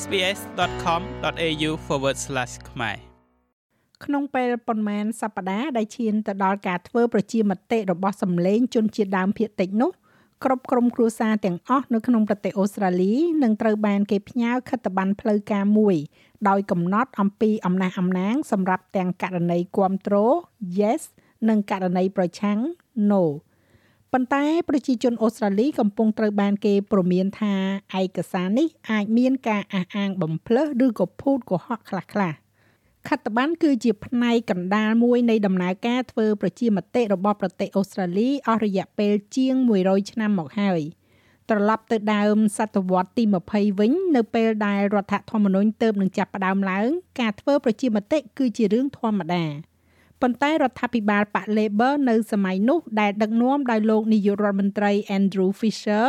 sbs.com.au/ ខ្មែរក្នុងពេលប៉ុន្មានសប្តាហ៍ដែលឈានទៅដល់ការធ្វើប្រជាមតិរបស់សម្លេងជនជាតិដើមភាគតិចនោះគ្រប់ក្រុមគ្រួសារទាំងអស់នៅក្នុងប្រទេសអូស្ត្រាលីនឹងត្រូវបានគេផ្ញើខិត្តប័ណ្ណផ្លូវការមួយដោយកំណត់អំពីអំណះអំណាងសម្រាប់ទាំងករណីគ្រប់គ្រង yes និងករណីប្រឆាំង no ប៉ុន្តែប្រជាជនអូស្ត្រាលីកំពុងត្រូវបានគេព្រមានថាឯកសារនេះអាចមានការអះអាងបំភ្លើសឬក៏ភូតកុហកខ្លះៗខត្តប័ណ្ណគឺជាផ្នែកកណ្ដាលមួយនៃដំណើរការធ្វើប្រជាមតិរបស់ប្រទេសអូស្ត្រាលីអស់រយៈពេលជាង100ឆ្នាំមកហើយត្រឡប់ទៅដើមសតវត្សទី20វិញ នៅពេលដែលរដ្ឋធម្មនុញ្ញទើបនឹងចាប់ផ្ដើមឡើង ការធ្វើប្រជាមតិគឺជារឿងធម្មតា ប៉ុន្តែរដ្ឋាភិបាលបក Labor នៅសម័យនោះដែលដឹកនាំដោយលោកនាយករដ្ឋមន្ត្រី Andrew Fisher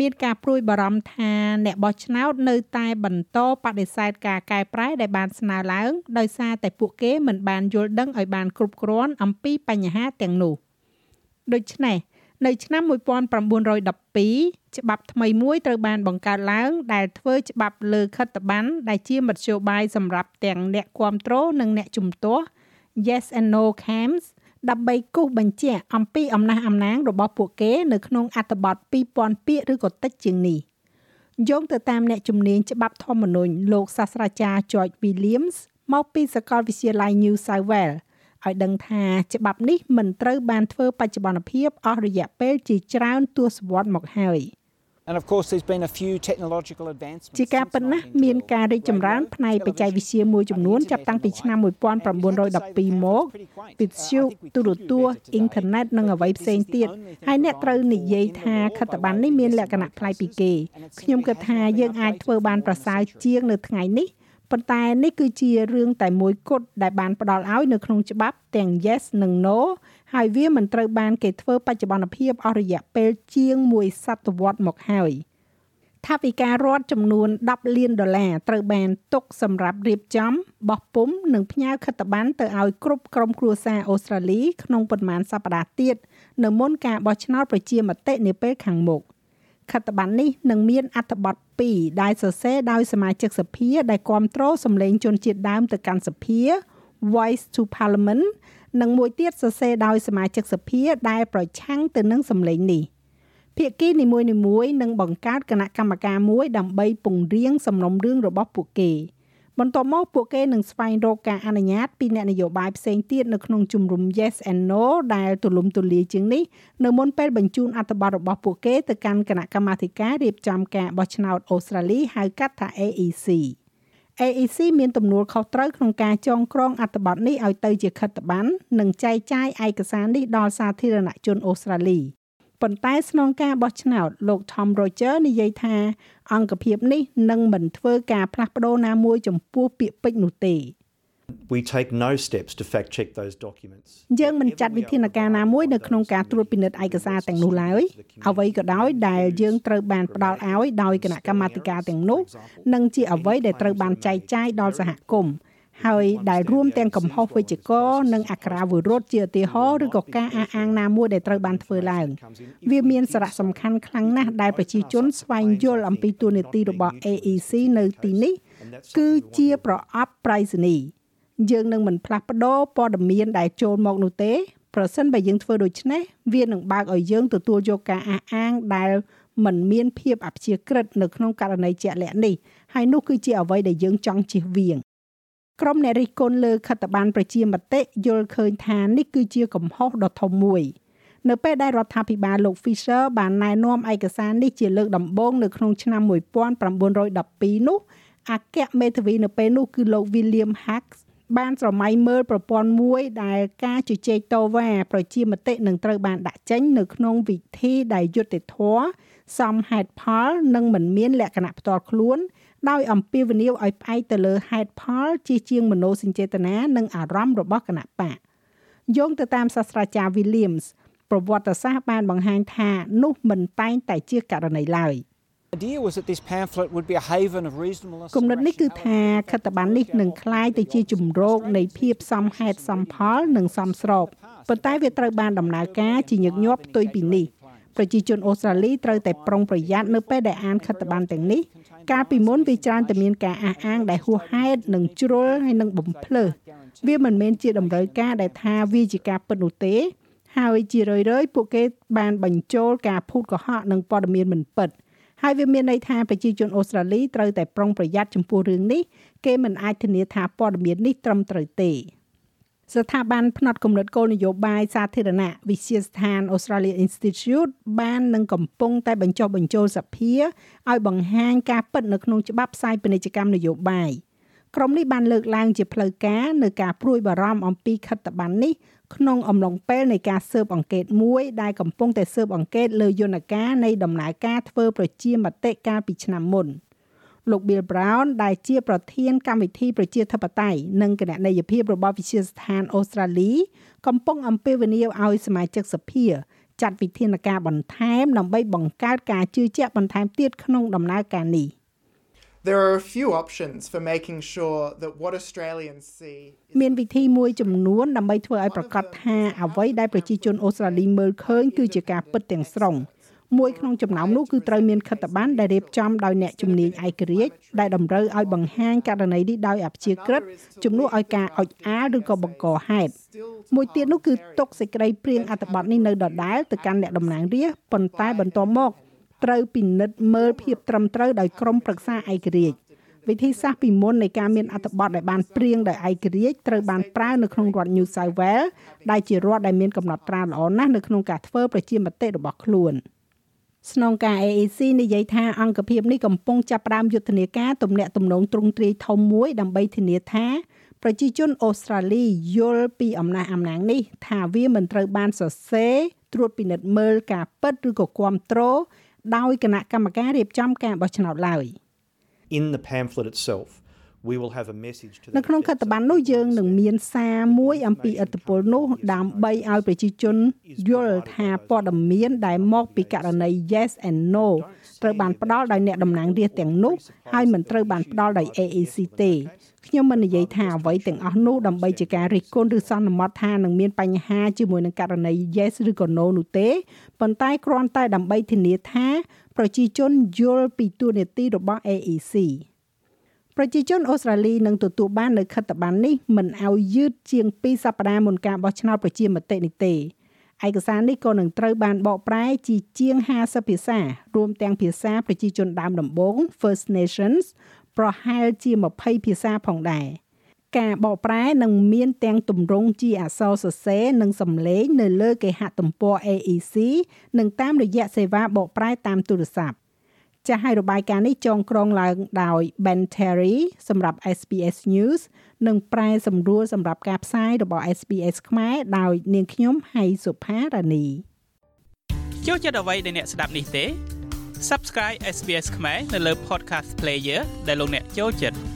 មានការព្រួយបារម្ភថាអ្នកបោះឆ្នោតនៅតែបន្តបដិសេធការកែប្រែដែលបានស្នើឡើងដោយសារតែពួកគេមិនបានយល់ដឹងឲ្យបានគ្រប់គ្រាន់អំពីបញ្ហាទាំងនោះដូច្នេះនៅឆ្នាំ1912ច្បាប់ថ្មីមួយត្រូវបានបង្កើតឡើងដែលធ្វើច្បាប់លើខិត្តប័ណ្ណដែលជាមធ្យោបាយសម្រាប់ទាំងអ្នកគ្រប់គ្រងនិងអ្នកជំទាស់ Yes and No Camps ដើម្បីគូសបញ្ជាក់អំពីអំណះអំណាងរបស់ពួកគេនៅក្នុងអត្ថបទ2000ពាក្យឬក៏តិចជាងនេះយោងទៅតាមអ្នកជំនាញច្បាប់ធម្មនុញ្ញលោកសាស្ត្រាចារ្យ George Williams មកពីសាកលវិទ្យាល័យ New South Wales ឲ្យដឹងថាច្បាប់នេះមិនត្រូវបានធ្វើបច្ចុប្បន្នភាពអស់រយៈពេលជាច្រើនទសវត្សរ៍មកហើយ។ And of course there's been a few technological advancements ជាការពិតណាស់មានការរីកចម្រើនផ្នែកបច្ចេកវិទ្យាមួយចំនួនចាប់តាំងពីឆ្នាំ1912មកវិទ្យុទូរទស្សន៍អ៊ីនធឺណិតនិងអ្វីផ្សេងទៀតហើយអ្នកត្រូវនិយាយថាខិត្តប័ណ្ណនេះមានលក្ខណៈប្លែកពីគេខ្ញុំគិតថាយើងអាចធ្វើបានប្រសើរជាងនៅថ្ងៃនេះ ប៉ុន្តែនេះគឺជារឿងតែមួយគត់ដែលបានផ្ដល់ឲ្យនៅក្នុងច្បាប់ទាំង yes និង no ហើយវាមិនត្រូវបានគេធ្វើបច្ចុប្បន្នភាពអស់រយៈពេលជាង1សតវត្សមកហើយថាវិការរដ្ឋចំនួន10លានដុល្លារត្រូវបានទុកសម្រាប់រៀបចំបោះពុំនិងផ្ញើខិត្តប័ណ្ណទៅឲ្យគ្រប់ក្រុមគ្រួសារអូស្ត្រាលីក្នុងប៉ុន្មានសប្តាហ៍ទៀតនៅមុនការបោះឆ្នោតប្រជាមតិនាពេលខាងមុខ ខិត្តប័ណ្ណនេះនឹងមានអត្ថបទ2ដែលសរសេរដោយសមាជិកសភា ដែលគ្រប់គ្រងសម្លេងជនជាតិដើមទៅកាន់សភា Voice to Parliament និងមួយទៀតសរសេរដោយសមាជិកសភា ដែលប្រឆាំងទៅនឹងសម្លេងនេះភាគីនីមួយៗនឹងបង្កើតគណៈកម្មការមួយដើម្បីពង្រៀងសំណុំរឿងរបស់ពួកគេ បន្ទាប់មកពួកគេនឹងស្វែងរកការអនុញ្ញាតពីអ្នកនយោបាយផ្សេងទៀតនៅក្នុងជំរំ Yes and No ដែលទូលំទូលាយជាងនេះនៅមុនពេលបញ្ជូនអត្ថបទរបស់ពួកគេទៅកាន់គណៈកម្មាធិការរៀបចំការបោះឆ្នោតអូស្ត្រាលីហៅកាត់ថា AEC AEC មានទំនួលខុសត្រូវក្នុងការចងក្រងអត្ថបទនេះឲ្យទៅជាខិត្តប័ណ្ណនិងចែកចាយឯកសារនេះដល់សាធារណជនអូស្ត្រាលី ប៉ុន្តែស្នងការបោះឆ្នោតលោក Tom Roger និយាយថា អង្គភាពនេះនឹងមិនធ្វើការផ្លាស់ប្ដូរណាមួយចំពោះពាក្យពេចន៍នោះទេ We take no steps to fact check those documents. យើងមិនចាត់វិធានការណាមួយនៅក្នុងការត្រួតពិនិត្យឯកសារទាំងនោះឡើយអ្វីក៏ដោយដែលយើងត្រូវបានផ្ដល់ឲ្យដោយគណៈកម្មាធិការទាំងនោះនិងជាអ្វីដែលត្រូវបានចែកចាយដល់សហគមន៍ ហើយដែលរួមទាំងកំហុសវិជ្ជករនិងអក្ខរាវិរុទ្ធជាឧទាហរណ៍ឬក៏ការអះអាងណាមួយដែលត្រូវបានធ្វើឡើង វាមានសារៈសំខាន់ខ្លាំងណាស់ដែលប្រជាជនស្វែងយល់អំពីទូនាទីរបស់ AEC នៅទីនេះគឺជាប្រអប់ប្រៃសណីយើងនឹងមិនផ្លាស់ប្ដូរព័ត៌មានដែលចូលមកនោះទេប្រសិនបើយើងធ្វើដូច្នេះវានឹងបើកឲ្យយើងទទួលយកការអះអាងដែលមិនមានភាពអព្យាក្រឹតនៅក្នុងករណីជាក់លាក់នេះហើយនោះគឺជាអ្វីដែលយើងចង់ជៀសវាង ក្រុមអ្នករិះគន់លើខិត្តប័ណ្ណប្រជាមតិយល់ឃើញថានេះគឺជាកំហុសដ៏ធំមួយនៅពេលដែលរដ្ឋាភិបាលលោក Fisher បានណែនាំឯកសារនេះជាលើកដំបូងនៅក្នុងឆ្នាំ1912នោះអគ្គមេធាវីនៅពេលនោះគឺលោក William Hacks បានស្រមៃមើលប្រព័ន្ធមួយដែលការជជែកតវ៉ាប្រជាមតិនឹងត្រូវបានដាក់ចេញនៅក្នុងវិធីដែលយុត្តិធម៌សមហេតុផលនិងមិនមានលក្ខណៈផ្ទាល់ខ្លួន ដោយអំពាវនាវឲ្យផ្អែកទៅលើហេតុផលជាជាងមនោសញ្ចេតនានិងអារម្មណ៍របស់គណៈបកយោងទៅតាមសាស្ត្រាចារ្យ Williams ប្រវត្តិសាស្ត្របានបង្ហាញថានោះមិនតែងតែជាករណីឡើយ idea was that this pamphlet would be a haven of reasonableness គំនិតនេះគឺថាខិត្តប័ណ្ណនេះនឹងคล้ายទៅជាជំរកនៃភាពសមហេតុសមផលនិងសមស្របប៉ុន្តែវាត្រូវបានដំណើរការជាញឹកញាប់ផ្ទុយពីនេះ ប្រជាជនអូស្ត្រាលីត្រូវតែប្រុងប្រយ័ត្ននៅពេលដែលអានខិត្តប័ណ្ណទាំងនេះកាលពីមុនវាច្រើនតែមានការអះអាងដែលហួសហេតុនិងជ្រុលហើយនិងបំភ្លើសវាមិនមែនជាតម្រូវការដែលថាវាជាការពិតនោះទេ ហើយជារឿយៗពួកគេបានបញ្ចូលការភូតកុហកនិងព័ត៌មានមិនពិតហើយវាមានន័យថាប្រជាជនអូស្ត្រាលីត្រូវតែប្រុងប្រយ័ត្នចំពោះរឿងនេះគេមិនអាចធានាថាព័ត៌មាននេះត្រឹមត្រូវទេ ស្ថាប័នផ្នែកគំនិតគោលនយោបាយសាធារណៈវិទ្យាស្ថាន Australia Institute បាននឹងកំពុងតែបញ្ចុះបញ្ចូលសភាឲ្យបង្ហាញការពិតនៅក្នុងច្បាប់ផ្សាយពាណិជ្ជកម្មនយោបាយក្រុមនេះបានលើកឡើងជាផ្លូវការនៅការព្រួយបារម្ភអំពីខិត្តប័ណ្ណនេះក្នុងអំឡុងពេលនៃការស៊ើបអង្កេតមួយដែលកំពុងតែស៊ើបអង្កេតលើយន្តការនៃដំណើរការធ្វើប្រជាមតិកាលពីឆ្នាំមុន។ លោក Bill Brown ដែលជាប្រធានកម្មវិធីប្រជាធិបតេយ្យនិងគណនេយ្យភាពរបស់វិទ្យាស្ថានអូស្ត្រាលី កំពុងអំពាវនាវឲ្យសមាជិកសភាចាត់វិធានការបន្ថែមដើម្បីបង្កើតការជឿជាក់បន្ថែមទៀតក្នុងដំណើរការនេះ There are a few options for making sure that what Australians see មានវិធីមួយចំនួនដើម្បីធ្វើឲ្យប្រកាសថាអ្វីដែលប្រជាជនអូស្ត្រាលីមើលឃើញគឺជាការពិតទាំងស្រុង មួយក្នុងចំណោមនោះគឺត្រូវមានខិត្តប័ណ្ណដែលរៀបចំដោយអ្នកជំនាញឯករាជ្យដែលតម្រូវឲ្យបង្ហាញករណីនេះដោយអព្យាក្រឹតជំនួសឲ្យការអុចអាលឬក៏បង្កហេតុមួយទៀតនោះគឺទុកសេចក្តីព្រៀងអត្ថបទនេះនៅដដែលទៅកាន់អ្នកតំណាងរាស្ត្រប៉ុន្តែបន្ទាប់មកត្រូវពិនិត្យមើលភាពត្រឹមត្រូវដោយក្រុមប្រឹក្សាឯករាជ្យវិធីសាស្ត្រពីមុននៃការមានអត្ថបទដែលបានព្រៀងដោយឯករាជ្យត្រូវបានប្រើនៅក្នុងរដ្ឋ New South Wales ដែលជារដ្ឋដែលមានកំណត់ត្រាល្អណាស់នៅក្នុងការធ្វើប្រជាមតិរបស់ខ្លួន។ ស្នងការ AAC និយាយថាអង្គភាពនេះកំពុងចាប់ផ្ដើមយុទ្ធនាការទំនាក់ទំនងទ្រង់ទ្រាយធំមួយដើម្បីធានាថាប្រជាជនអូស្ត្រាលីយល់ពីអំណះអំណាងនេះ ថាវាមិនត្រូវបានសរសេរត្រួតពិនិត្យមើលការពិតឬក៏គ្រប់គ្រងដោយគណៈកម្មការរៀបចំការបោះឆ្នោតឡើយ In the pamphlet itself we will have a message to នៅក្នុងខិត្តប័ណ្ណនោះយើងនឹងមានសារមួយអំពីឥទ្ធិពលនោះដើម្បីឲ្យប្រជាជនយល់ថាព័ត៌មានដែលមកពីករណី yes and no ត្រូវបានផ្ដល់ដោយអ្នកតំណាងរាស្ត្រទាំងនោះហើយមិនត្រូវបានផ្ដល់ដោយ AAC ទេខ្ញុំមិននិយាយថាអ្វីទាំងអស់នោះដើម្បីជាការរិះគន់ឬសន្មត់ថានឹងមានបញ្ហាជាមួយនឹងករណី yes ឬក៏ no នោះទេប៉ុន្តែគ្រាន់តែដើម្បីធានាថា ប្រជាជនយល់ពីទួលនីតិរបស់ AEC ប្រជាជនអូស្ត្រាលីនឹងទទួលបាននៅខិត្តប័ណ្ណនេះមិនឲ្យយឺតជាង2សប្តាហ៍មុនការបោះឆ្នោតប្រជាមតិនេះទេឯកសារនេះក៏នឹងត្រូវបានបកប្រែជាជាង50ភាសារួមទាំងភាសាប្រជាជនដើមដំបូង First Nations ប្រហែលជា20ភាសាផងដែរការបកប្រែនឹងមានទាំងទម្រង់ជាអក្សរសរសេរនិងសំឡេងនៅលើគេហទំព័រ AEC និងតាមរយៈសេវាបកប្រែតាមទូរស័ព្ទ ចាស់ឲ្យរបាយការណ៍នេះចងក្រងឡើងដោយ Ben Terry សម្រាប់ SBS News និងប្រែសម្រួលសម្រាប់ការផ្សាយរបស់ SBS ខ្មែរដោយនាងខ្ញុំហៃសុផារ៉ានីចូលចិត្តអ្វីដែលអ្នកស្ដាប់នេះទេ Subscribe SBS ខ្មែរនៅលើ Podcast Player ដែលលោកអ្នកចូលចិត្ត